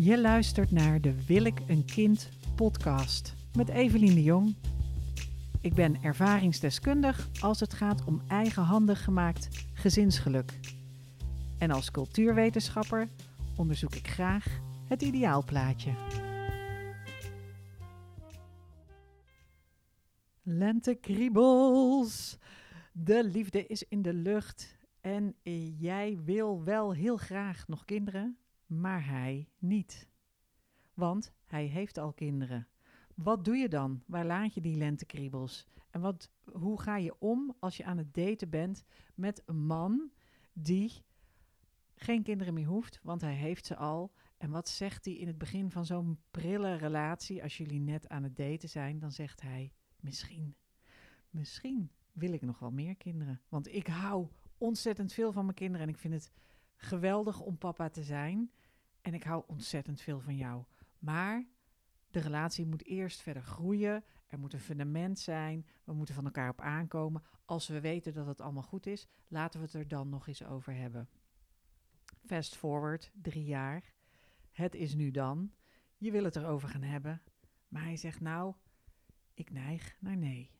Je luistert naar de Wil ik een kind podcast met Evelien de Jong. Ik ben ervaringsdeskundig als het gaat om eigenhandig gemaakt gezinsgeluk. En als cultuurwetenschapper onderzoek ik graag het ideaalplaatje. Lentekriebels. De liefde is in de lucht en jij wil wel heel graag nog kinderen, maar hij niet. Want hij heeft al kinderen. Wat doe je dan? Waar laat je die lentekriebels? En wat, hoe ga je om als je aan het daten bent met een man die geen kinderen meer hoeft, want hij heeft ze al. En wat zegt hij in het begin van zo'n prille relatie, als jullie net aan het daten zijn? Dan zegt hij, misschien, misschien wil ik nog wel meer kinderen. Want ik hou ontzettend veel van mijn kinderen en ik vind het geweldig om papa te zijn. En ik hou ontzettend veel van jou. Maar de relatie moet eerst verder groeien. Er moet een fundament zijn. We moeten van elkaar op aankomen. Als we weten dat het allemaal goed is, laten we het er dan nog eens over hebben. Fast forward, drie jaar. Het is nu dan. Je wil het erover gaan hebben. Maar hij zegt nou, ik neig naar nee.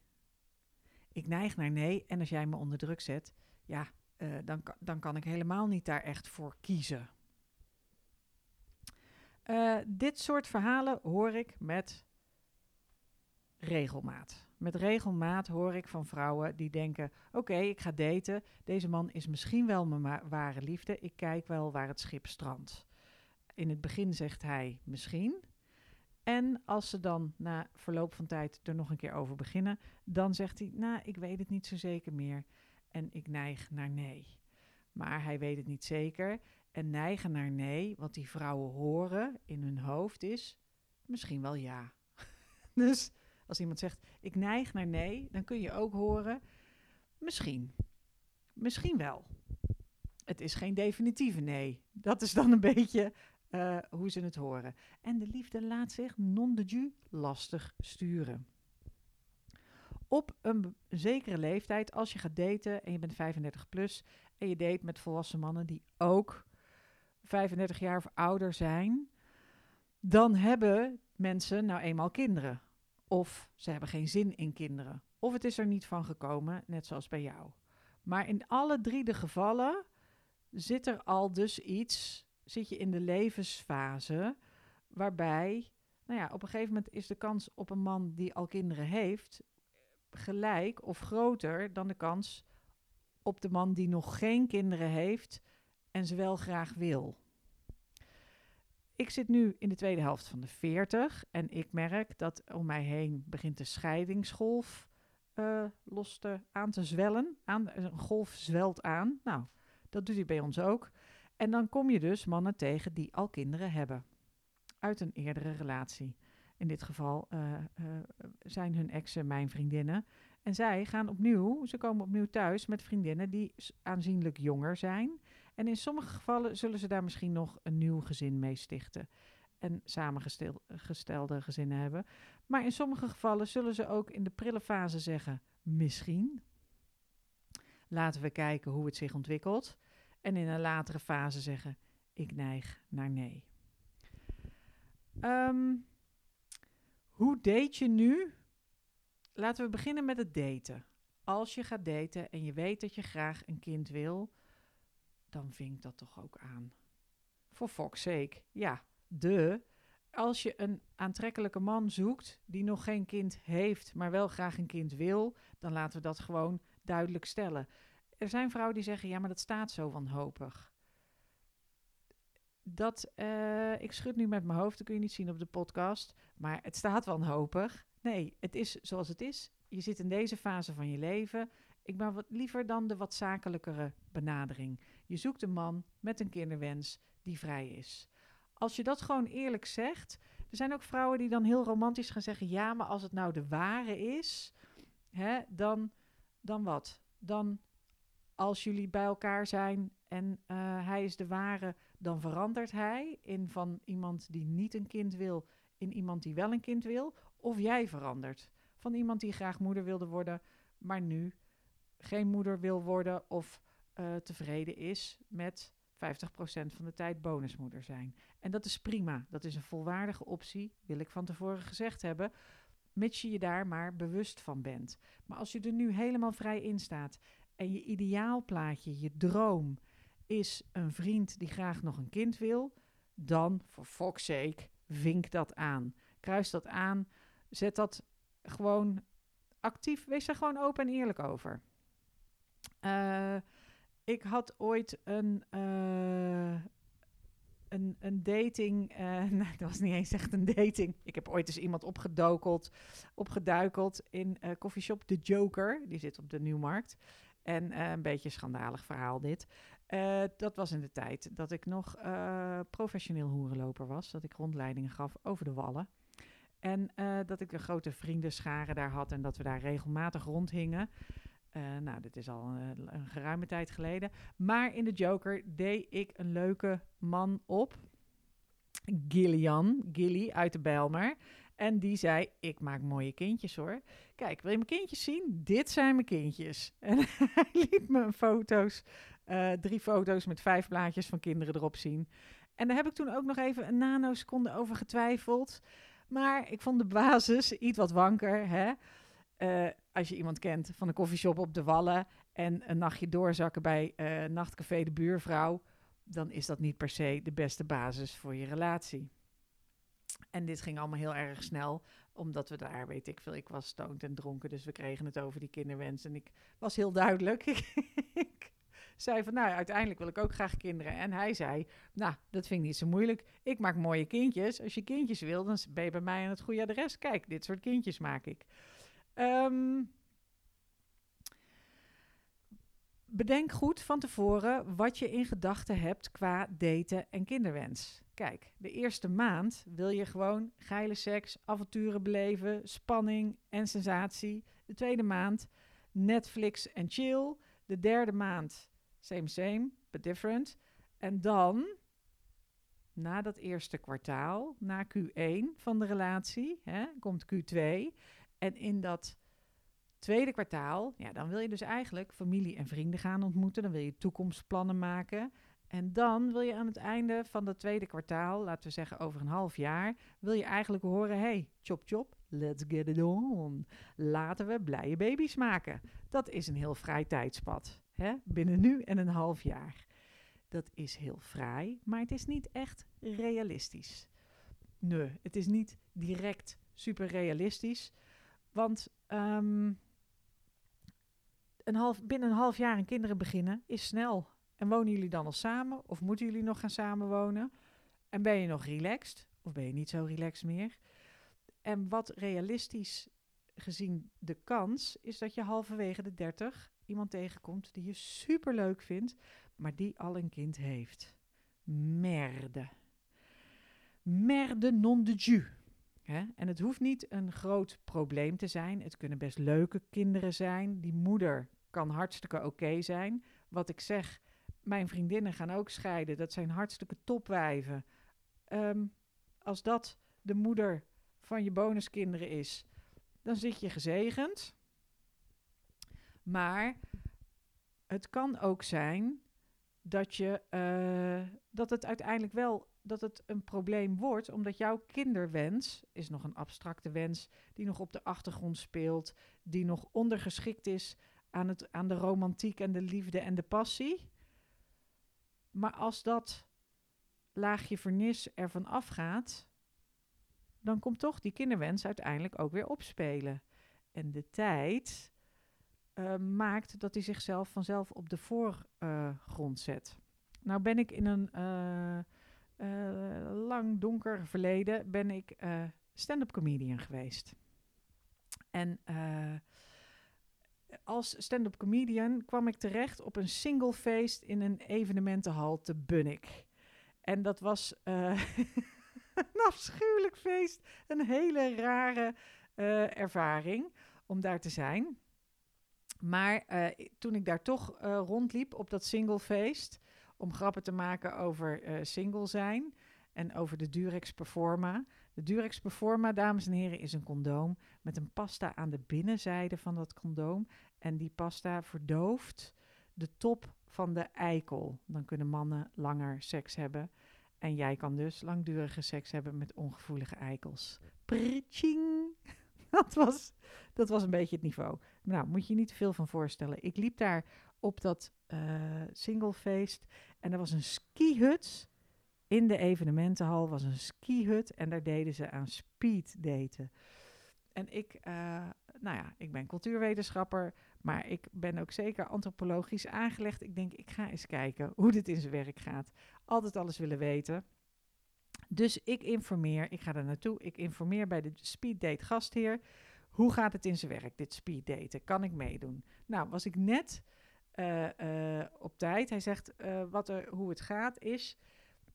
Ik neig naar nee. En als jij me onder druk zet, ja, uh, dan, dan kan ik helemaal niet daar echt voor kiezen. Uh, dit soort verhalen hoor ik met regelmaat. Met regelmaat hoor ik van vrouwen die denken: Oké, ik ga daten. Deze man is misschien wel mijn ware liefde. Ik kijk wel waar het schip strandt. In het begin zegt hij misschien. En als ze dan na verloop van tijd er nog een keer over beginnen, dan zegt hij: Nou, ik weet het niet zo zeker meer. En ik neig naar nee. Maar hij weet het niet zeker. En neigen naar nee, wat die vrouwen horen in hun hoofd is misschien wel ja. dus als iemand zegt ik neig naar nee, dan kun je ook horen misschien. Misschien wel. Het is geen definitieve nee. Dat is dan een beetje uh, hoe ze het horen. En de liefde laat zich non de ju lastig sturen. Op een zekere leeftijd, als je gaat daten en je bent 35 plus en je date met volwassen mannen die ook 35 jaar of ouder zijn, dan hebben mensen nou eenmaal kinderen. Of ze hebben geen zin in kinderen. Of het is er niet van gekomen, net zoals bij jou. Maar in alle drie de gevallen zit er al dus iets, zit je in de levensfase waarbij, nou ja, op een gegeven moment is de kans op een man die al kinderen heeft gelijk of groter dan de kans op de man die nog geen kinderen heeft en ze wel graag wil. Ik zit nu in de tweede helft van de 40 en ik merk dat om mij heen begint de scheidingsgolf uh, los te, aan te zwellen. Aan, een golf zwelt aan. Nou, dat doet hij bij ons ook. En dan kom je dus mannen tegen die al kinderen hebben. Uit een eerdere relatie. In dit geval uh, uh, zijn hun exen mijn vriendinnen. En zij gaan opnieuw, ze komen opnieuw thuis met vriendinnen die aanzienlijk jonger zijn. En in sommige gevallen zullen ze daar misschien nog een nieuw gezin mee stichten. En samengestelde gezinnen hebben. Maar in sommige gevallen zullen ze ook in de prille fase zeggen: misschien. Laten we kijken hoe het zich ontwikkelt. En in een latere fase zeggen: ik neig naar nee. Um, hoe date je nu? Laten we beginnen met het daten. Als je gaat daten en je weet dat je graag een kind wil, dan vinkt dat toch ook aan. For fuck's sake. Ja, de. Als je een aantrekkelijke man zoekt die nog geen kind heeft, maar wel graag een kind wil, dan laten we dat gewoon duidelijk stellen. Er zijn vrouwen die zeggen: ja, maar dat staat zo wanhopig. Dat, uh, ik schud nu met mijn hoofd, dat kun je niet zien op de podcast, maar het staat wanhopig. Nee, het is zoals het is. Je zit in deze fase van je leven. Ik ben wat liever dan de wat zakelijkere benadering. Je zoekt een man met een kinderwens die vrij is. Als je dat gewoon eerlijk zegt. Er zijn ook vrouwen die dan heel romantisch gaan zeggen: ja, maar als het nou de ware is, hè, dan, dan wat? Dan als jullie bij elkaar zijn en uh, hij is de ware, dan verandert hij in van iemand die niet een kind wil in iemand die wel een kind wil, of jij verandert van iemand die graag moeder wilde worden, maar nu geen moeder wil worden of uh, tevreden is met 50% van de tijd bonusmoeder zijn. En dat is prima. Dat is een volwaardige optie, wil ik van tevoren gezegd hebben, mits je je daar maar bewust van bent. Maar als je er nu helemaal vrij in staat en je ideaalplaatje, je droom, is een vriend die graag nog een kind wil, dan, voor fuck's sake, vink dat aan. Kruis dat aan, zet dat gewoon actief, wees daar gewoon open en eerlijk over. Uh, ik had ooit een, uh, een, een dating. Uh, nee, dat was niet eens echt een dating. Ik heb ooit eens iemand opgedokeld, opgeduikeld in uh, coffeeshop The Joker. Die zit op de Nieuwmarkt. En een beetje schandalig verhaal dit. dat was in de tijd dat ik nog professioneel hoerenloper was. Dat ik rondleidingen gaf over de wallen. En dat ik een grote vriendenscharen daar had en dat we daar regelmatig rondhingen. Uh, nou, dit is al een, geruime tijd geleden. Maar in de Joker deed ik een leuke man op. Gillian, Gilly uit de Bijlmer. En die zei, ik maak mooie kindjes hoor. Kijk, wil je mijn kindjes zien? Dit zijn mijn kindjes. En hij liet me foto's, uh, drie foto's met vijf blaadjes van kinderen erop zien. En daar heb ik toen ook nog even een nanoseconde over getwijfeld. Maar ik vond de basis iets wat wanker, hè. Uh, als je iemand kent van een koffieshop op de Wallen en een nachtje doorzakken bij uh, Nachtcafé de Buurvrouw, dan is dat niet per se de beste basis voor je relatie. En dit ging allemaal heel erg snel, omdat we daar, weet ik veel, ik was stoned en dronken, dus we kregen het over die kinderwens. En ik was heel duidelijk. ik zei van, nou, uiteindelijk wil ik ook graag kinderen. En hij zei, nou, dat vind ik niet zo moeilijk. Ik maak mooie kindjes. Als je kindjes wil, dan ben je bij mij aan het goede adres. Kijk, dit soort kindjes maak ik. Um, bedenk goed van tevoren wat je in gedachten hebt qua daten en kinderwens. Kijk, de eerste maand wil je gewoon geile seks, avonturen beleven, spanning en sensatie. De tweede maand Netflix en chill. De derde maand same same, but different. En dan, na dat eerste kwartaal, na Q1 van de relatie, hè, komt Q2. En in dat tweede kwartaal, ja, dan wil je dus eigenlijk familie en vrienden gaan ontmoeten. Dan wil je toekomstplannen maken. En dan wil je aan het einde van dat tweede kwartaal, laten we zeggen over een half jaar, wil je eigenlijk horen: hey, chop chop, let's get it on. Laten we blije baby's maken. Dat is een heel vrij tijdspad. Hè? Binnen nu en een half jaar. Dat is heel vrij, maar het is niet echt realistisch. Nee, het is niet direct super realistisch. Want um, een half, binnen een half jaar een kinderen beginnen is snel. En wonen jullie dan al samen? Of moeten jullie nog gaan samenwonen? En ben je nog relaxed? Of ben je niet zo relaxed meer? En wat realistisch gezien de kans is dat je halverwege de 30 iemand tegenkomt die je super leuk vindt, maar die al een kind heeft. Merde. Merde non de jus. En het hoeft niet een groot probleem te zijn. Het kunnen best leuke kinderen zijn. Die moeder kan hartstikke oké zijn. Wat ik zeg, mijn vriendinnen gaan ook scheiden. Dat zijn hartstikke topwijven. Um, als dat de moeder van je bonuskinderen is, dan zit je gezegend. Maar het kan ook zijn dat, je, uh, dat het uiteindelijk wel dat het een probleem wordt, omdat jouw kinderwens is nog een abstracte wens die nog op de achtergrond speelt, die nog ondergeschikt is aan, het, aan de romantiek en de liefde en de passie. Maar als dat laagje vernis ervan afgaat, dan komt toch die kinderwens uiteindelijk ook weer opspelen. En de tijd uh, maakt dat hij zichzelf vanzelf op de voorgrond zet. Nou ben ik in een uh, uh, lang donker verleden ben ik stand-up comedian geweest. En als stand-up comedian kwam ik terecht op een single feest in een evenementenhal te Bunnik. En dat was een afschuwelijk feest. Een hele rare ervaring om daar te zijn. Maar toen ik daar toch rondliep op dat single feest, om grappen te maken over single zijn en over de Durex Performa. De Durex Performa, dames en heren, is een condoom met een pasta aan de binnenzijde van dat condoom. En die pasta verdooft de top van de eikel. Dan kunnen mannen langer seks hebben. En jij kan dus langdurige seks hebben met ongevoelige eikels. Pritching! Dat was, dat was een beetje het niveau. Nou, moet je niet veel van voorstellen. Ik liep daar op dat singlefeest en er was een skihut. In de evenementenhal was een skihut en daar deden ze aan speed daten. En ik, uh, nou ja, ik ben cultuurwetenschapper, maar ik ben ook zeker antropologisch aangelegd. Ik denk, ik ga eens kijken hoe dit in zijn werk gaat. Altijd alles willen weten. Dus ik informeer, ik ga er naartoe, ik informeer bij de speeddate gastheer. Hoe gaat het in zijn werk, dit speeddaten? Kan ik meedoen? Nou, was ik net uh, uh, op tijd. Hij zegt, uh, wat er, hoe het gaat is,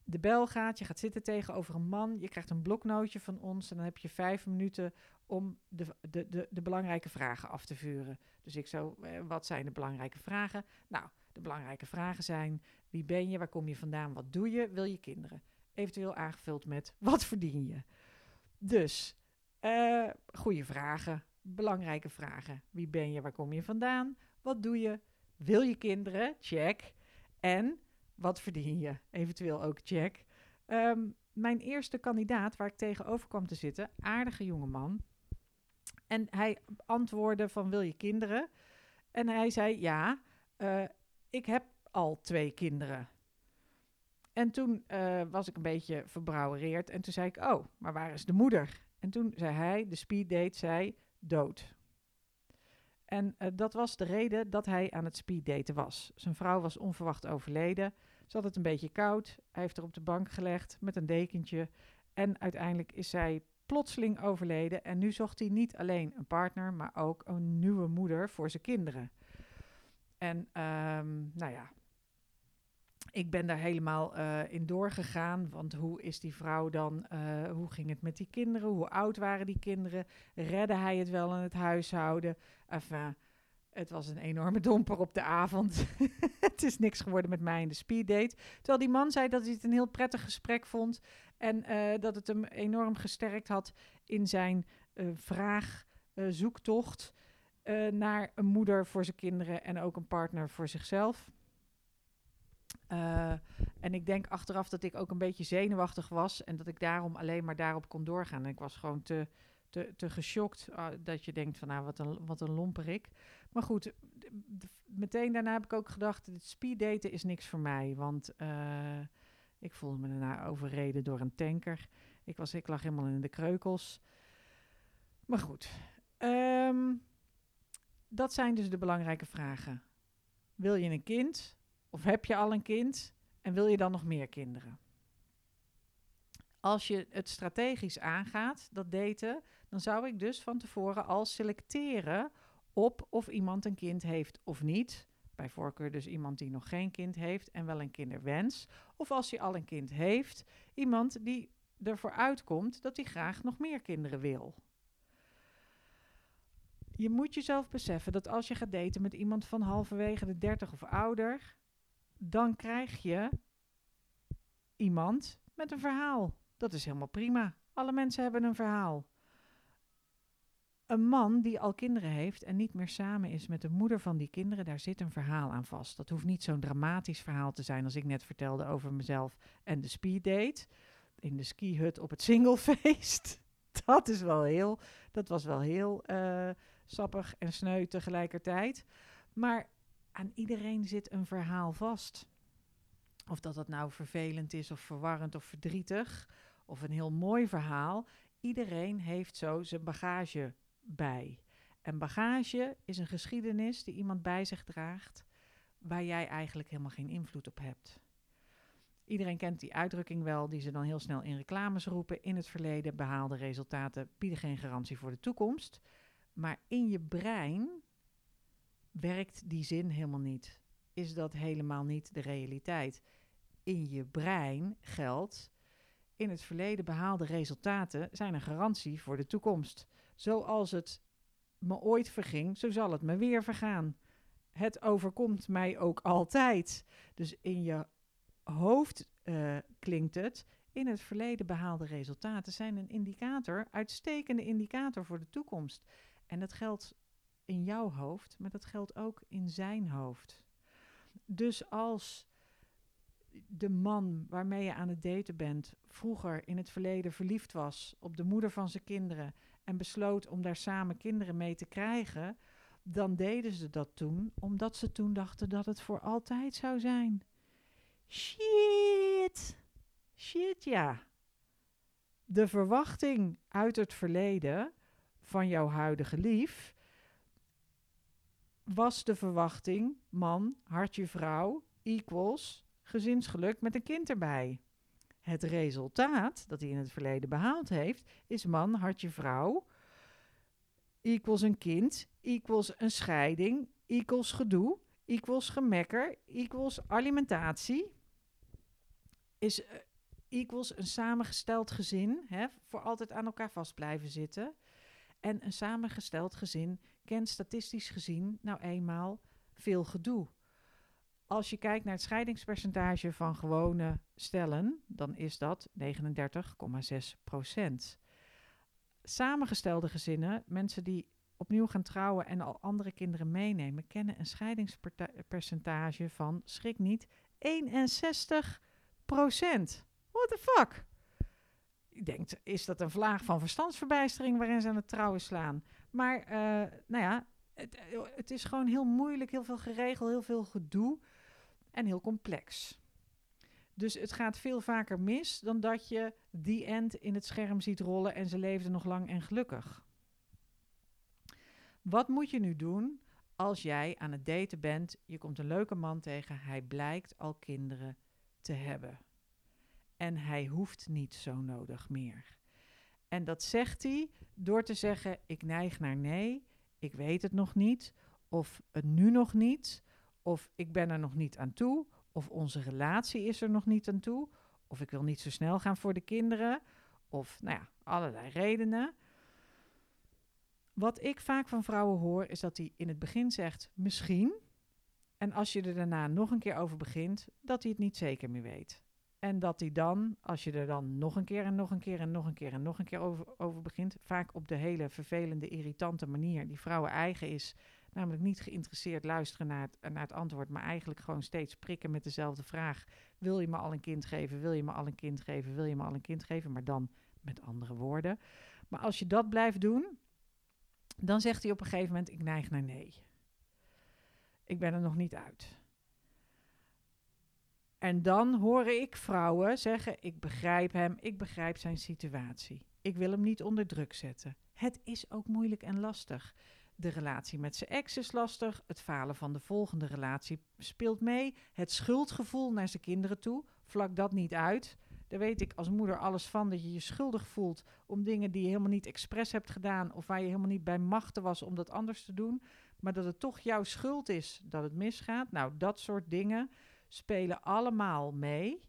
de bel gaat, je gaat zitten tegenover een man, je krijgt een bloknootje van ons en dan heb je vijf minuten om de, de, de, de belangrijke vragen af te vuren. Dus ik zo, wat zijn de belangrijke vragen? Nou, de belangrijke vragen zijn, wie ben je, waar kom je vandaan, wat doe je, wil je kinderen? Eventueel aangevuld met, wat verdien je? Dus, goede vragen, belangrijke vragen. Wie ben je, waar kom je vandaan, wat doe je, wil je kinderen? Check. En wat verdien je? Eventueel ook check. Um, mijn eerste kandidaat waar ik tegenover kwam te zitten, aardige jongeman. En hij antwoordde van wil je kinderen? En hij zei ja, uh, ik heb al twee kinderen. En toen uh, was ik een beetje verbrouwereerd en toen zei ik, oh, maar waar is de moeder? En toen zei hij, de speeddate zei, dood. En uh, dat was de reden dat hij aan het speeddaten was. Zijn vrouw was onverwacht overleden. Ze had het een beetje koud. Hij heeft er op de bank gelegd met een dekentje. En uiteindelijk is zij plotseling overleden. En nu zocht hij niet alleen een partner, maar ook een nieuwe moeder voor zijn kinderen. En um, nou ja, ik ben daar helemaal uh, in doorgegaan. Want hoe is die vrouw dan? Uh, hoe ging het met die kinderen? Hoe oud waren die kinderen? Redde hij het wel in het huishouden? Enfin, het was een enorme domper op de avond. het is niks geworden met mij in de speeddate. Terwijl die man zei dat hij het een heel prettig gesprek vond. En uh, dat het hem enorm gesterkt had in zijn vraag, zoektocht naar een moeder voor zijn kinderen en ook een partner voor zichzelf. Uh, en ik denk achteraf dat ik ook een beetje zenuwachtig was en dat ik daarom alleen maar daarop kon doorgaan. En ik was gewoon te, te, te geschokt uh, dat je denkt van nou wat een, wat een lomperik. Maar goed, meteen daarna heb ik ook gedacht, het speeddaten is niks voor mij. Want uh, ik voelde me daarna overreden door een tanker. Ik, was, ik lag helemaal in de kreukels. Maar goed, um, dat zijn dus de belangrijke vragen. Wil je een kind? Of heb je al een kind en wil je dan nog meer kinderen? Als je het strategisch aangaat, dat daten, dan zou ik dus van tevoren al selecteren op of iemand een kind heeft of niet. Bij voorkeur dus iemand die nog geen kind heeft en wel een kinderwens. Of als hij al een kind heeft, iemand die ervoor uitkomt dat hij graag nog meer kinderen wil. Je moet jezelf beseffen dat als je gaat daten met iemand van halverwege de 30 of ouder, dan krijg je iemand met een verhaal. Dat is helemaal prima. Alle mensen hebben een verhaal. Een man die al kinderen heeft en niet meer samen is met de moeder van die kinderen, daar zit een verhaal aan vast. Dat hoeft niet zo'n dramatisch verhaal te zijn als ik net vertelde over mezelf en de speeddate in de skihut op het singlefeest. Dat is wel heel, dat was wel heel uh, sappig en sneu tegelijkertijd. Maar aan iedereen zit een verhaal vast. Of dat dat nou vervelend is of verwarrend of verdrietig of een heel mooi verhaal. Iedereen heeft zo zijn bagage bij. En bagage is een geschiedenis die iemand bij zich draagt waar jij eigenlijk helemaal geen invloed op hebt. Iedereen kent die uitdrukking wel, die ze dan heel snel in reclames roepen. In het verleden behaalde resultaten bieden geen garantie voor de toekomst. Maar in je brein werkt die zin helemaal niet. Is dat helemaal niet de realiteit? In je brein geldt, in het verleden behaalde resultaten zijn een garantie voor de toekomst. Zoals het me ooit verging, zo zal het me weer vergaan. Het overkomt mij ook altijd. Dus in je hoofd uh, klinkt het. In het verleden behaalde resultaten zijn een indicator, uitstekende indicator voor de toekomst. En dat geldt in jouw hoofd, maar dat geldt ook in zijn hoofd. Dus als de man waarmee je aan het daten bent vroeger in het verleden verliefd was op de moeder van zijn kinderen en besloot om daar samen kinderen mee te krijgen, dan deden ze dat toen omdat ze toen dachten dat het voor altijd zou zijn. Shit. Shit, ja. De verwachting uit het verleden van jouw huidige lief was de verwachting man, hartje vrouw, equals gezinsgeluk met een kind erbij. Het resultaat dat hij in het verleden behaald heeft, is man, hartje vrouw, equals een kind, equals een scheiding, equals gedoe, equals gemekker, equals alimentatie, is uh, equals een samengesteld gezin, hè, voor altijd aan elkaar vast blijven zitten. En een samengesteld gezin kent statistisch gezien nou eenmaal veel gedoe. Als je kijkt naar het scheidingspercentage van gewone stellen, dan is dat 39,6 procent. Samengestelde gezinnen, mensen die opnieuw gaan trouwen en al andere kinderen meenemen, kennen een scheidingspercentage van, schrik niet, 61 procent. What the fuck? Ik denk, is dat een vlaag van verstandsverbijstering waarin ze aan het trouwen slaan? Maar, uh, nou ja, het, het, is gewoon heel moeilijk, heel veel geregeld, heel veel gedoe en heel complex. Dus het gaat veel vaker mis dan dat je die end in het scherm ziet rollen en ze leefden nog lang en gelukkig. Wat moet je nu doen als jij aan het daten bent, je komt een leuke man tegen, hij blijkt al kinderen te hebben. En hij hoeft niet zo nodig meer. En dat zegt hij door te zeggen: Ik neig naar nee, ik weet het nog niet, of het nu nog niet, of ik ben er nog niet aan toe, of onze relatie is er nog niet aan toe, of ik wil niet zo snel gaan voor de kinderen, of nou ja, allerlei redenen. Wat ik vaak van vrouwen hoor, is dat hij in het begin zegt misschien. En als je er daarna nog een keer over begint, dat hij het niet zeker meer weet. En dat hij dan, als je er dan nog een keer en nog een keer en nog een keer en nog een keer over, over begint, vaak op de hele vervelende, irritante manier die vrouwen eigen is, namelijk niet geïnteresseerd luisteren naar naar het antwoord, maar eigenlijk gewoon steeds prikken met dezelfde vraag: wil je me al een kind geven? Wil je me al een kind geven? Wil je me al een kind geven? Maar dan met andere woorden. Maar als je dat blijft doen, dan zegt hij op een gegeven moment: ik neig naar nee. Ik ben er nog niet uit. En dan hoor ik vrouwen zeggen: Ik begrijp hem, ik begrijp zijn situatie. Ik wil hem niet onder druk zetten. Het is ook moeilijk en lastig. De relatie met zijn ex is lastig. Het falen van de volgende relatie speelt mee. Het schuldgevoel naar zijn kinderen toe. Vlak dat niet uit. Daar weet ik als moeder alles van dat je je schuldig voelt om dingen die je helemaal niet expres hebt gedaan of waar je helemaal niet bij machten was om dat anders te doen, maar dat het toch jouw schuld is dat het misgaat. Nou, dat soort dingen spelen allemaal mee.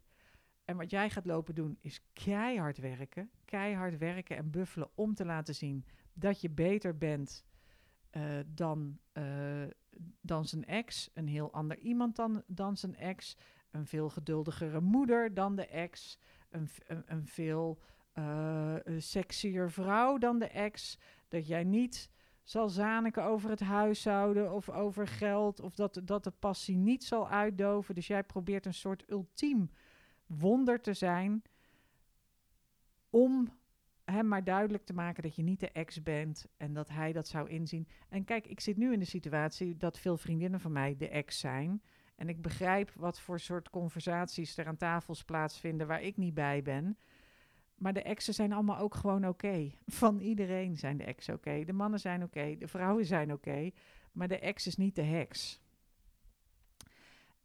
En wat jij gaat lopen doen is keihard werken. Keihard werken en buffelen om te laten zien dat je beter bent uh, dan, uh, dan zijn ex. Een heel ander iemand dan, dan zijn ex. Een veel geduldigere moeder dan de ex. Een, een, een veel uh, sexier vrouw dan de ex. Dat jij niet zal zaniken over het huishouden of over geld. Of dat, dat de passie niet zal uitdoven. Dus jij probeert een soort ultiem wonder te zijn. Om hem maar duidelijk te maken dat je niet de ex bent en dat hij dat zou inzien. En kijk, ik zit nu in de situatie dat veel vriendinnen van mij de ex zijn. En ik begrijp wat voor soort conversaties er aan tafels plaatsvinden waar ik niet bij ben. Maar de exen zijn allemaal ook gewoon oké. Van iedereen zijn de exen oké. De mannen zijn oké, de vrouwen zijn oké. maar de ex is niet de heks.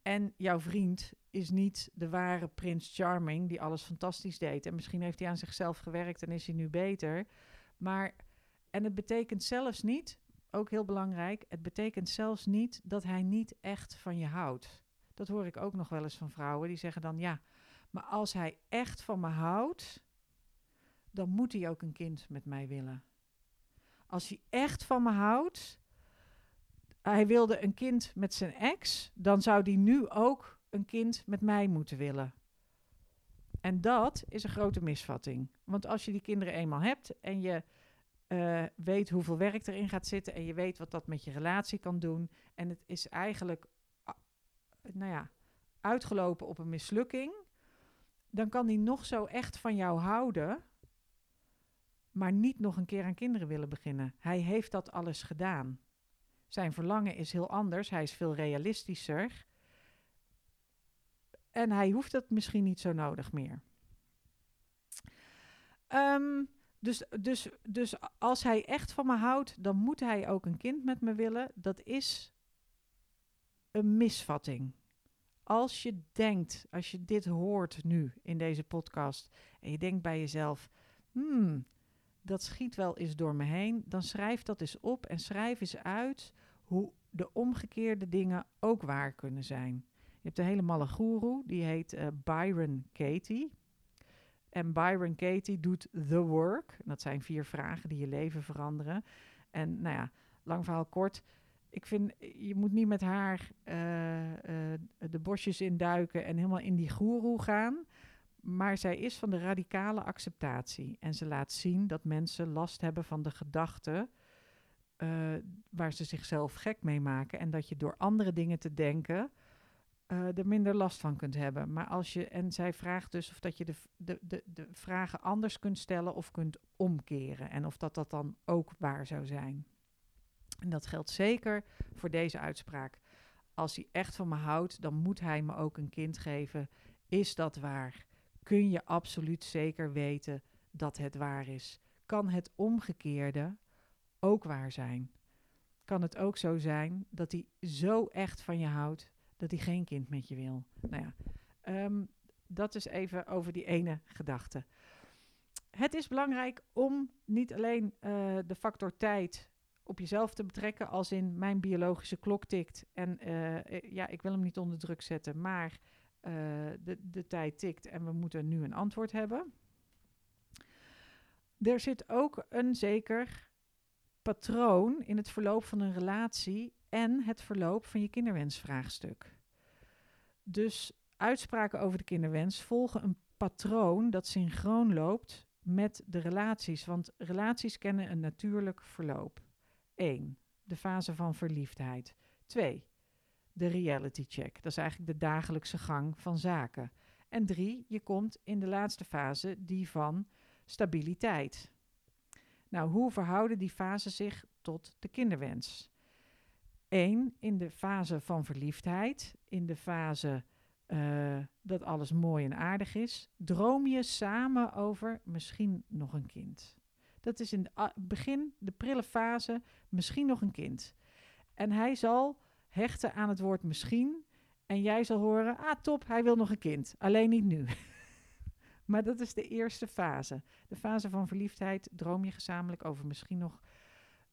En jouw vriend is niet de ware Prins Charming die alles fantastisch deed. En misschien heeft hij aan zichzelf gewerkt en is hij nu beter. Maar, en het betekent zelfs niet, ook heel belangrijk, het betekent zelfs niet dat hij niet echt van je houdt. Dat hoor ik ook nog wel eens van vrouwen die zeggen dan ja, maar als hij echt van me houdt, dan moet hij ook een kind met mij willen. Als hij echt van me houdt, hij wilde een kind met zijn ex, dan zou hij nu ook een kind met mij moeten willen. En dat is een grote misvatting. Want als je die kinderen eenmaal hebt en je uh, weet hoeveel werk erin gaat zitten en je weet wat dat met je relatie kan doen en het is eigenlijk nou ja, uitgelopen op een mislukking, dan kan hij nog zo echt van jou houden, maar niet nog een keer aan kinderen willen beginnen. Hij heeft dat alles gedaan. Zijn verlangen is heel anders, hij is veel realistischer. En hij hoeft dat misschien niet zo nodig meer. Um, dus, dus, dus als hij echt van me houdt, dan moet hij ook een kind met me willen. Dat is een misvatting. Als je denkt, als je dit hoort nu in deze podcast en je denkt bij jezelf, hmm, dat schiet wel eens door me heen, dan schrijf dat eens op en schrijf eens uit hoe de omgekeerde dingen ook waar kunnen zijn. Je hebt een hele malle goeroe, die heet uh, Byron Katie. En Byron Katie doet The Work. Dat zijn vier vragen die je leven veranderen. En nou ja, lang verhaal kort. Ik vind, je moet niet met haar uh, uh, de bosjes induiken en helemaal in die goeroe gaan. Maar zij is van de radicale acceptatie. En ze laat zien dat mensen last hebben van de gedachten uh, waar ze zichzelf gek mee maken. En dat je door andere dingen te denken uh, er minder last van kunt hebben. Maar als je, en zij vraagt dus of dat je de, de, de, de vragen anders kunt stellen of kunt omkeren. En of dat dat dan ook waar zou zijn. En dat geldt zeker voor deze uitspraak. Als hij echt van me houdt, dan moet hij me ook een kind geven. Is dat waar? Kun je absoluut zeker weten dat het waar is? Kan het omgekeerde ook waar zijn? Kan het ook zo zijn dat hij zo echt van je houdt dat hij geen kind met je wil. Nou ja, um, dat is even over die ene gedachte. Het is belangrijk om niet alleen uh, de factor tijd op jezelf te betrekken, als in mijn biologische klok tikt en uh, ja, ik wil hem niet onder druk zetten, maar uh, de, de tijd tikt en we moeten nu een antwoord hebben. Er zit ook een zeker patroon in het verloop van een relatie en het verloop van je kinderwensvraagstuk. Dus uitspraken over de kinderwens volgen een patroon dat synchroon loopt met de relaties, want relaties kennen een natuurlijk verloop. 1. De fase van verliefdheid. 2. De reality check. Dat is eigenlijk de dagelijkse gang van zaken. En 3. Je komt in de laatste fase, die van stabiliteit. Nou, hoe verhouden die fasen zich tot de kinderwens? Eén, in de fase van verliefdheid, in de fase uh, dat alles mooi en aardig is, droom je samen over misschien nog een kind. Dat is in het begin, de prille fase, misschien nog een kind. En hij zal hechten aan het woord misschien. En jij zal horen, ah top, hij wil nog een kind. Alleen niet nu. maar dat is de eerste fase. De fase van verliefdheid droom je gezamenlijk over misschien nog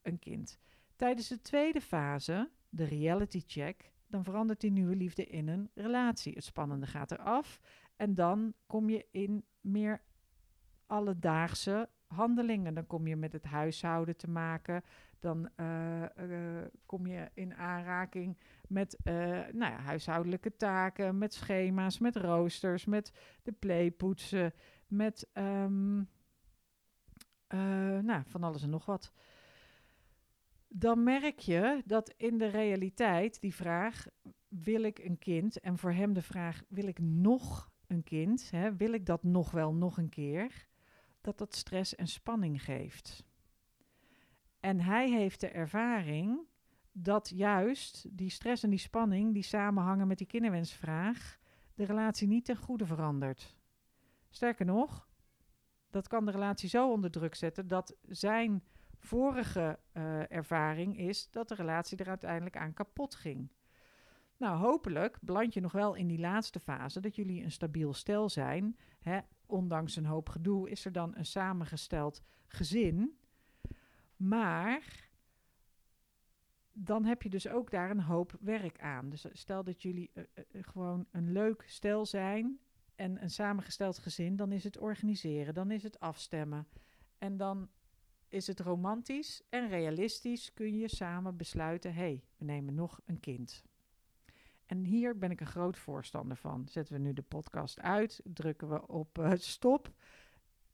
een kind. Tijdens de tweede fase, de reality check, dan verandert die nieuwe liefde in een relatie. Het spannende gaat eraf en dan kom je in meer alledaagse handelingen. Dan kom je met het huishouden te maken. Dan uh, uh, kom je in aanraking met uh, nou ja, huishoudelijke taken, met schema's, met roosters, met de playpoetsen, met um, nou, van alles en nog wat dan merk je dat in de realiteit die vraag: wil ik een kind? En voor hem de vraag: wil ik nog een kind? Hè? Wil ik dat nog wel nog een keer? Dat dat stress en spanning geeft. En hij heeft de ervaring dat juist die stress en die spanning die samenhangen met die kinderwensvraag de relatie niet ten goede verandert. Sterker nog, dat kan de relatie zo onder druk zetten dat zijn vorige uh, ervaring is dat de relatie er uiteindelijk aan kapot ging. Nou, hopelijk beland je nog wel in die laatste fase dat jullie een stabiel stel zijn. Hè? Ondanks een hoop gedoe is er dan een samengesteld gezin. Maar dan heb je dus ook daar een hoop werk aan. Dus stel dat jullie uh, uh, gewoon een leuk stel zijn en een samengesteld gezin, dan is het organiseren, dan is het afstemmen. En dan is het romantisch en realistisch kun je samen besluiten: hé, hey, we nemen nog een kind. En hier ben ik een groot voorstander van. Zetten we nu de podcast uit, drukken we op stop.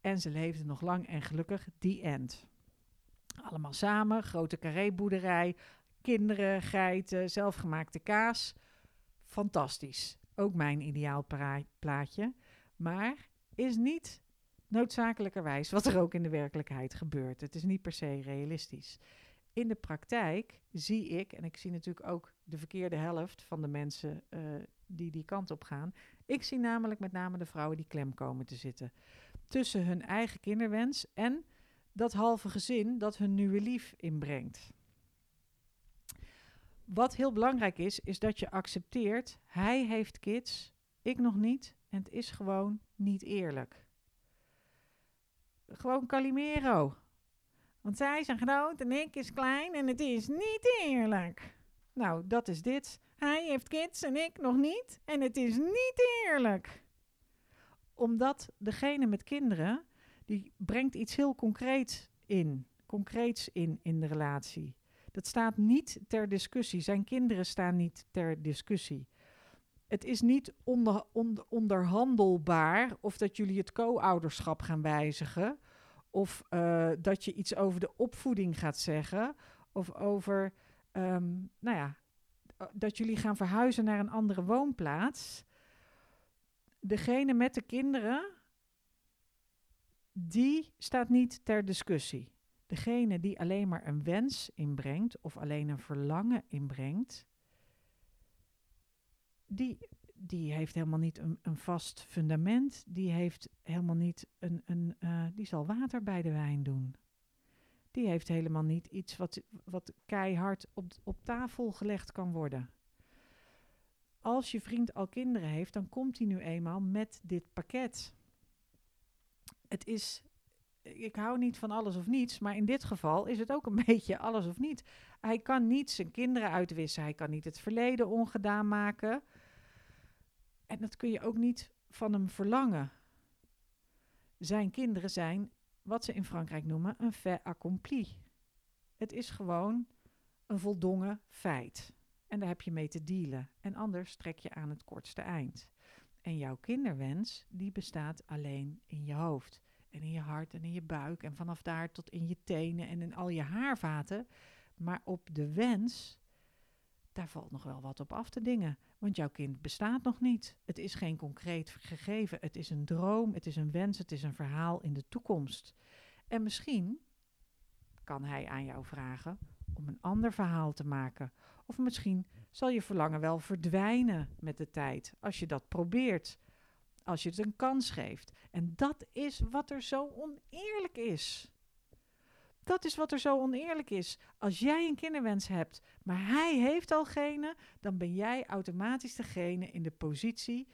En ze leefden nog lang en gelukkig, die end. Allemaal samen, grote carréboerderij, kinderen, geiten, zelfgemaakte kaas. fantastisch. Ook mijn ideaal plaatje. Maar is niet noodzakelijkerwijs wat er ook in de werkelijkheid gebeurt. Het is niet per se realistisch. In de praktijk zie ik, en ik zie natuurlijk ook de verkeerde helft van de mensen uh, die die kant op gaan. Ik zie namelijk met name de vrouwen die klem komen te zitten. Tussen hun eigen kinderwens en dat halve gezin dat hun nieuwe lief inbrengt. Wat heel belangrijk is, is dat je accepteert, hij heeft kids, ik nog niet, en het is gewoon niet eerlijk. Gewoon Calimero. Want zij zijn groot en ik is klein en het is niet eerlijk. Nou, dat is dit. Hij heeft kids en ik nog niet. En het is niet eerlijk. Omdat degene met kinderen, die brengt iets heel concreets in. Concreets in in de relatie. Dat staat niet ter discussie. Zijn kinderen staan niet ter discussie. Het is niet onder, onder, onderhandelbaar of dat jullie het co-ouderschap gaan wijzigen. Of uh, dat je iets over de opvoeding gaat zeggen. Of over, um, nou ja, dat jullie gaan verhuizen naar een andere woonplaats. Degene met de kinderen, die staat niet ter discussie. Degene die alleen maar een wens inbrengt of alleen een verlangen inbrengt, die, die heeft helemaal niet een, een vast fundament. Die heeft helemaal niet een. een uh, die zal water bij de wijn doen. Die heeft helemaal niet iets wat, wat keihard op, op tafel gelegd kan worden. Als je vriend al kinderen heeft, dan komt hij nu eenmaal met dit pakket. Het is ik hou niet van alles of niets, maar in dit geval is het ook een beetje alles of niet. Hij kan niet zijn kinderen uitwissen, hij kan niet het verleden ongedaan maken. En dat kun je ook niet van hem verlangen. Zijn kinderen zijn wat ze in Frankrijk noemen een fait accompli. Het is gewoon een voldongen feit. En daar heb je mee te dealen. En anders trek je aan het kortste eind. En jouw kinderwens, die bestaat alleen in je hoofd. En in je hart en in je buik. En vanaf daar tot in je tenen en in al je haarvaten. Maar op de wens, daar valt nog wel wat op af te dingen. Want jouw kind bestaat nog niet. Het is geen concreet gegeven. Het is een droom, het is een wens, het is een verhaal in de toekomst. En misschien kan hij aan jou vragen om een ander verhaal te maken. Of misschien zal je verlangen wel verdwijnen met de tijd als je dat probeert. Als je het een kans geeft. En dat is wat er zo oneerlijk is. Dat is wat er zo oneerlijk is. Als jij een kinderwens hebt, maar hij heeft al gene, dan ben jij automatisch degene in de positie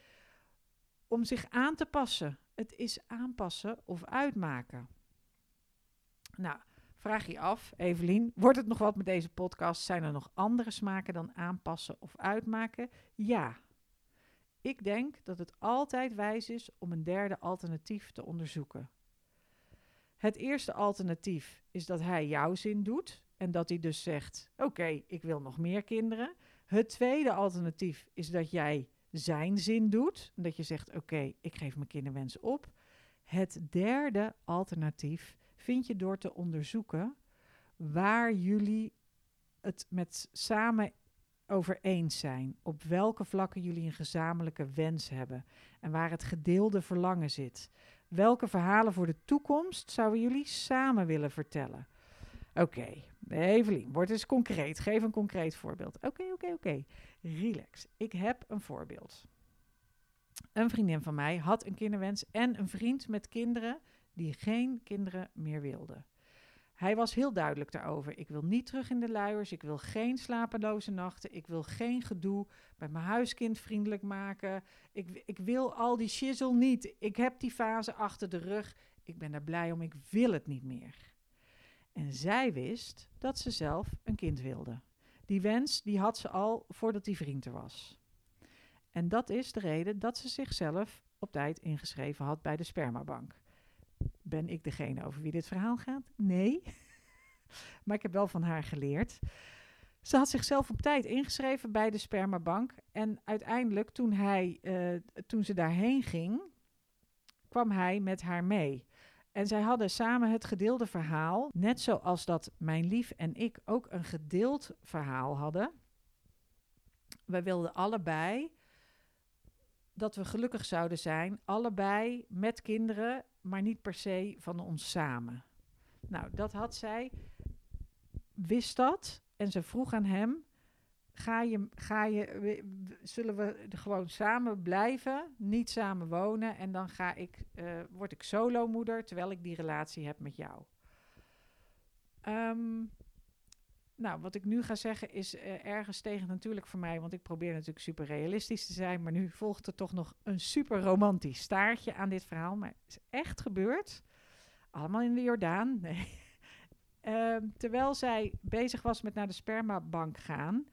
om zich aan te passen. Het is aanpassen of uitmaken. Nou, vraag je af, Evelien, wordt het nog wat met deze podcast? Zijn er nog andere smaken dan aanpassen of uitmaken? Ja. Ik denk dat het altijd wijs is om een derde alternatief te onderzoeken. Het eerste alternatief is dat hij jouw zin doet en dat hij dus zegt: Oké, ik wil nog meer kinderen. Het tweede alternatief is dat jij zijn zin doet. Dat je zegt: Oké, ik geef mijn kinderwens op. Het derde alternatief vind je door te onderzoeken waar jullie het met samen over eens zijn. Op welke vlakken jullie een gezamenlijke wens hebben en waar het gedeelde verlangen zit. Welke verhalen voor de toekomst zouden jullie samen willen vertellen? Oké, okay. Evelien, word eens concreet. Geef een concreet voorbeeld. Oké, oké, oké. Relax. Ik heb een voorbeeld. Een vriendin van mij had een kinderwens en een vriend met kinderen die geen kinderen meer wilde. Hij was heel duidelijk daarover. Ik wil niet terug in de luiers. Ik wil geen slapeloze nachten. Ik wil geen gedoe met mijn huiskind vriendelijk maken. Ik, ik wil al die shizzle niet. Ik heb die fase achter de rug. Ik ben er blij om. Ik wil het niet meer. En zij wist dat ze zelf een kind wilde. Die wens die had ze al voordat die vriend er was. En dat is de reden dat ze zichzelf op tijd ingeschreven had bij de spermabank. Ben ik degene over wie dit verhaal gaat? Nee. maar ik heb wel van haar geleerd. Ze had zichzelf op tijd ingeschreven bij de spermabank. En uiteindelijk, toen, hij, uh, toen ze daarheen ging, kwam hij met haar mee. En zij hadden samen het gedeelde verhaal. Net zoals dat mijn lief en ik ook een gedeeld verhaal hadden. wij wilden allebei dat we gelukkig zouden zijn, allebei met kinderen, maar niet per se van ons samen. Nou, dat had zij, wist dat en ze vroeg aan hem: ga je, ga je, zullen we gewoon samen blijven, niet samen wonen en dan ga ik, uh, word ik solomoeder terwijl ik die relatie heb met jou. Um, nou, wat ik nu ga zeggen is uh, ergens tegen natuurlijk voor mij, want ik probeer natuurlijk super realistisch te zijn, maar nu volgt er toch nog een super romantisch staartje aan dit verhaal. Maar het is echt gebeurd. Allemaal in de Jordaan. Nee. Uh, terwijl zij bezig was met naar de spermabank gaan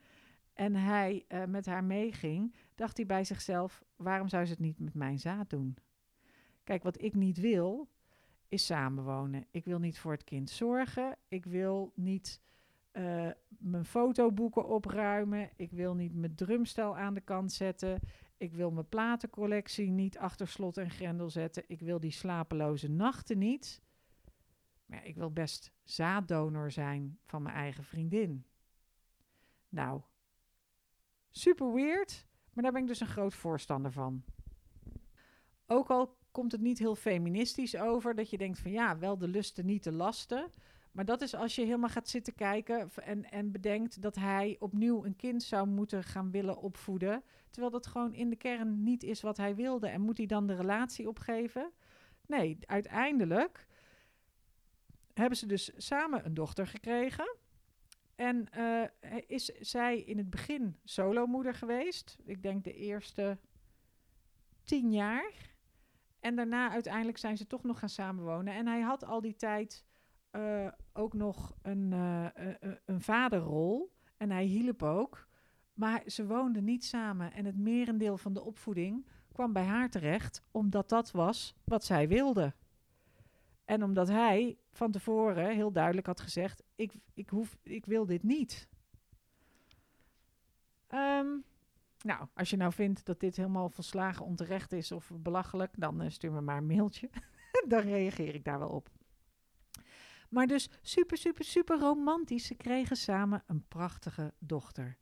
en hij uh, met haar meeging, dacht hij bij zichzelf: waarom zou ze het niet met mijn zaad doen? Kijk, wat ik niet wil, is samenwonen. Ik wil niet voor het kind zorgen. Ik wil niet uh, mijn fotoboeken opruimen. Ik wil niet mijn drumstel aan de kant zetten. Ik wil mijn platencollectie niet achter slot en grendel zetten. Ik wil die slapeloze nachten niet. Maar ik wil best zaaddonor zijn van mijn eigen vriendin. Nou, super weird, maar daar ben ik dus een groot voorstander van. Ook al komt het niet heel feministisch over, dat je denkt van ja, wel de lusten, niet de lasten. Maar dat is als je helemaal gaat zitten kijken en, en bedenkt dat hij opnieuw een kind zou moeten gaan willen opvoeden. Terwijl dat gewoon in de kern niet is wat hij wilde. En moet hij dan de relatie opgeven? Nee, uiteindelijk hebben ze dus samen een dochter gekregen. En uh, is zij in het begin solomoeder geweest. Ik denk de eerste tien jaar. En daarna uiteindelijk zijn ze toch nog gaan samenwonen. En hij had al die tijd uh, ook nog een, uh, een vaderrol. En hij hielp ook. Maar ze woonden niet samen. En het merendeel van de opvoeding kwam bij haar terecht, omdat dat was wat zij wilde. En omdat hij van tevoren heel duidelijk had gezegd: Ik, ik, hoef, ik wil dit niet. Um, nou, als je nou vindt dat dit helemaal volslagen onterecht is of belachelijk, dan stuur me maar een mailtje. dan reageer ik daar wel op. Maar dus super, super, super romantisch. Ze kregen samen een prachtige dochter.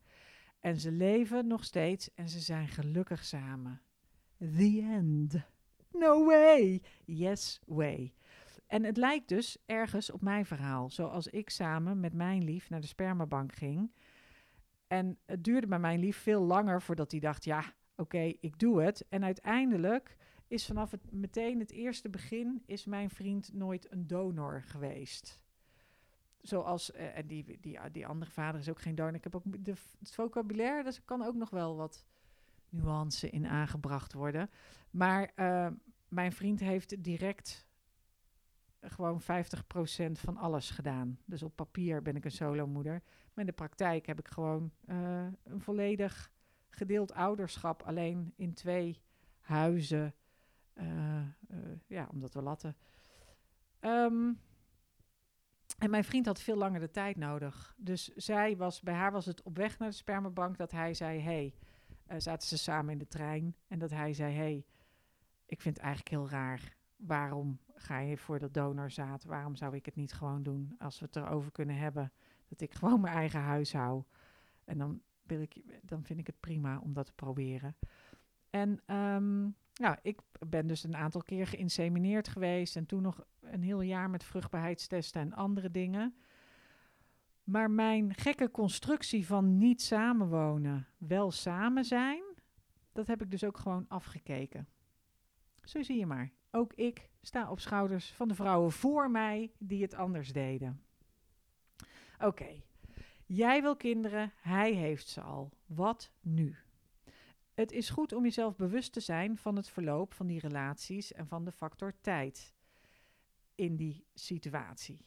En ze leven nog steeds en ze zijn gelukkig samen. The end. No way. Yes way. En het lijkt dus ergens op mijn verhaal. Zoals ik samen met mijn lief naar de spermabank ging. En het duurde bij mijn lief veel langer voordat hij dacht: ja, oké, ik doe het. En uiteindelijk is vanaf het, meteen het eerste begin is mijn vriend nooit een donor geweest. Zoals, uh, en die, die, die andere vader is ook geen donor. Ik heb ook de, het vocabulaire, dus kan ook nog wel wat nuance in aangebracht worden. Maar uh, mijn vriend heeft direct gewoon 50% van alles gedaan. Dus op papier ben ik een solomoeder. Maar in de praktijk heb ik gewoon uh, een volledig gedeeld ouderschap. Alleen in twee huizen ja, omdat we latten. Um, en mijn vriend had veel langer de tijd nodig. Dus zij was, bij haar was het op weg naar de spermabank dat hij zei: Hey, uh, zaten ze samen in de trein. En dat hij zei: Hey, ik vind het eigenlijk heel raar. Waarom ga je voor dat donorzaad? Waarom zou ik het niet gewoon doen als we het erover kunnen hebben? Dat ik gewoon mijn eigen huis hou. En dan, wil ik, dan vind ik het prima om dat te proberen. En um, nou, ik ben dus een aantal keer geïnsemineerd geweest en toen nog een heel jaar met vruchtbaarheidstesten en andere dingen. Maar mijn gekke constructie van niet samenwonen, wel samen zijn, dat heb ik dus ook gewoon afgekeken. Zo zie je maar. Ook ik sta op schouders van de vrouwen voor mij die het anders deden. Oké, jij wil kinderen, hij heeft ze al. Wat nu? Het is goed om jezelf bewust te zijn van het verloop van die relaties en van de factor tijd in die situatie.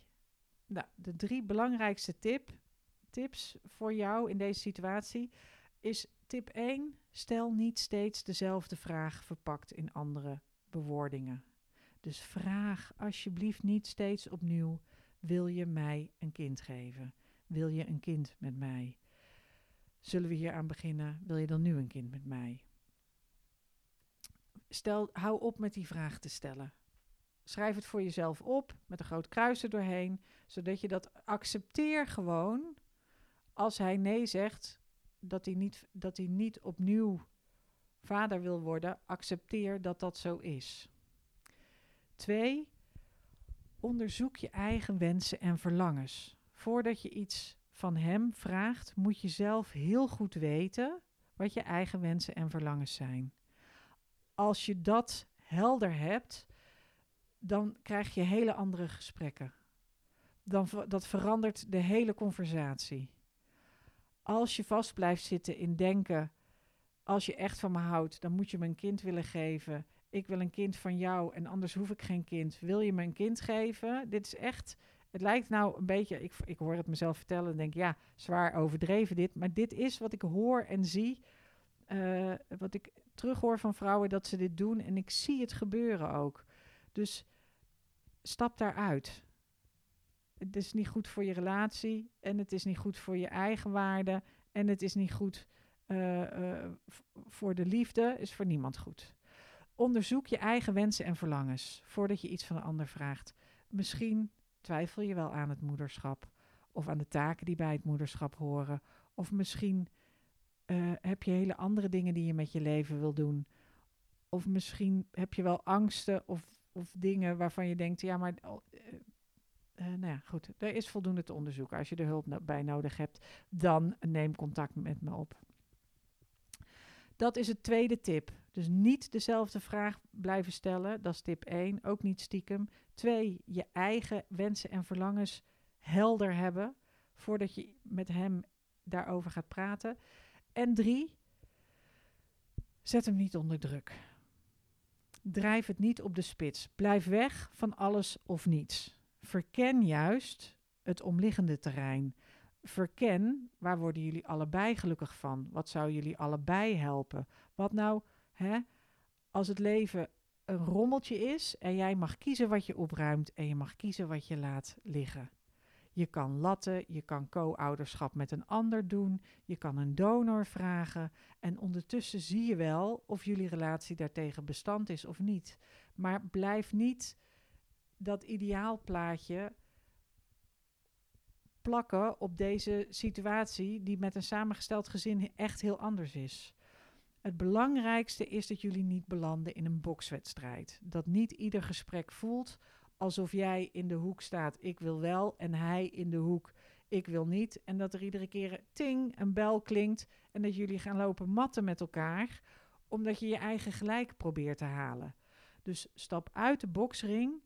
Nou, de drie belangrijkste tip, tips voor jou in deze situatie is tip 1: stel niet steeds dezelfde vraag verpakt in andere bewoordingen. Dus vraag alsjeblieft niet steeds opnieuw: wil je mij een kind geven? Wil je een kind met mij? Zullen we hier aan beginnen? Wil je dan nu een kind met mij? Stel, hou op met die vraag te stellen. Schrijf het voor jezelf op met een groot kruis er doorheen, zodat je dat accepteer gewoon. Als hij nee zegt, dat hij niet, dat hij niet opnieuw vader wil worden, accepteer dat dat zo is. Twee, onderzoek je eigen wensen en verlangens. Voordat je iets van hem vraagt, moet je zelf heel goed weten wat je eigen wensen en verlangens zijn. Als je dat helder hebt, dan krijg je hele andere gesprekken. Dan, dat verandert de hele conversatie. Als je vast blijft zitten in denken, als je echt van me houdt, dan moet je me een kind willen geven. Ik wil een kind van jou en anders hoef ik geen kind. Wil je me een kind geven? Dit is echt, het lijkt nou een beetje, ik, ik hoor het mezelf vertellen en denk, ja, zwaar overdreven dit. Maar dit is wat ik hoor en zie, uh, wat ik terughoor van vrouwen dat ze dit doen en ik zie het gebeuren ook. Dus stap daaruit. Het is niet goed voor je relatie en het is niet goed voor je eigen waarde en het is niet goed uh, uh, voor de liefde, is voor niemand goed. Onderzoek je eigen wensen en verlangens voordat je iets van een ander vraagt. Misschien twijfel je wel aan het moederschap of aan de taken die bij het moederschap horen. Of misschien uh, heb je hele andere dingen die je met je leven wil doen. Of misschien heb je wel angsten of, of dingen waarvan je denkt, ja, maar uh, uh, nou ja, goed, er is voldoende te onderzoeken. Als je er hulp bij nodig hebt, dan neem contact met me op. Dat is het tweede tip. Dus niet dezelfde vraag blijven stellen. Dat is tip 1. Ook niet stiekem. Twee, je eigen wensen en verlangens helder hebben voordat je met hem daarover gaat praten. En drie, zet hem niet onder druk. Drijf het niet op de spits. Blijf weg van alles of niets. Verken juist het omliggende terrein. Verken waar worden jullie allebei gelukkig van? Wat zou jullie allebei helpen? Wat nou, hè, als het leven een rommeltje is en jij mag kiezen wat je opruimt en je mag kiezen wat je laat liggen. Je kan latten, je kan co-ouderschap met een ander doen, je kan een donor vragen en ondertussen zie je wel of jullie relatie daartegen bestand is of niet. Maar blijf niet dat ideaalplaatje plakken op deze situatie die met een samengesteld gezin echt heel anders is. Het belangrijkste is dat jullie niet belanden in een bokswedstrijd. Dat niet ieder gesprek voelt alsof jij in de hoek staat, ik wil wel, en hij in de hoek, ik wil niet. En dat er iedere keer ting, een bel klinkt en dat jullie gaan lopen matten met elkaar, omdat je je eigen gelijk probeert te halen. Dus stap uit de boksring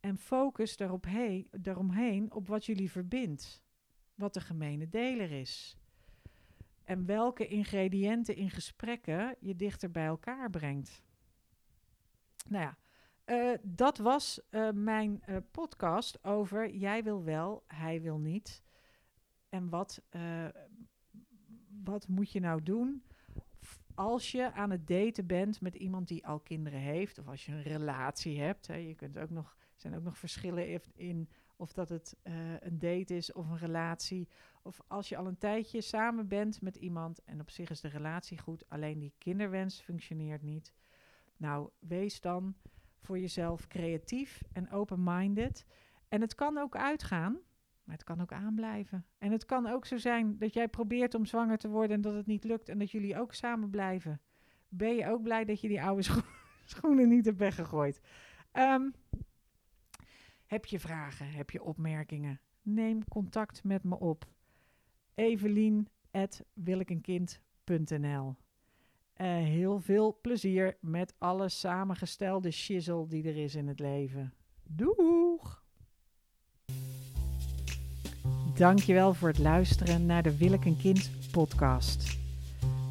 en focus daarop heen, daaromheen op wat jullie verbindt, wat de gemene deler is. En welke ingrediënten in gesprekken je dichter bij elkaar brengt. Nou ja, uh, dat was uh, mijn uh, podcast over jij wil wel, hij wil niet. En wat, wat moet je nou doen als je aan het daten bent met iemand die al kinderen heeft, of als je een relatie hebt. Hè, je kunt ook nog, er zijn ook nog verschillen in of dat het een date is of een relatie. Of als je al een tijdje samen bent met iemand en op zich is de relatie goed, alleen die kinderwens functioneert niet. Nou, wees dan voor jezelf creatief en open-minded. En het kan ook uitgaan, maar het kan ook aanblijven. En het kan ook zo zijn dat jij probeert om zwanger te worden en dat het niet lukt en dat jullie ook samen blijven. Ben je ook blij dat je die oude scho schoenen niet hebt weggegooid? Um, heb je vragen? Heb je opmerkingen? Neem contact met me op. Evelien uh, heel veel plezier met alle samengestelde shizzle die er is in het leven. Doeg! Dankjewel voor het luisteren naar de Wil kind podcast.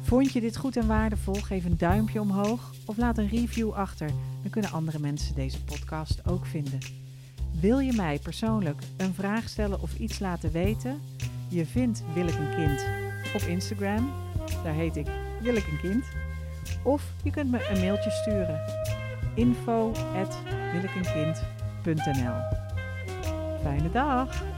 Vond je dit goed en waardevol? Geef een duimpje omhoog of laat een review achter. Dan kunnen andere mensen deze podcast ook vinden. Wil je mij persoonlijk een vraag stellen of iets laten weten? Je vindt Wil ik een kind op Instagram. Daar heet ik wil ik een kind? Of je kunt me een mailtje sturen. info Fijne dag!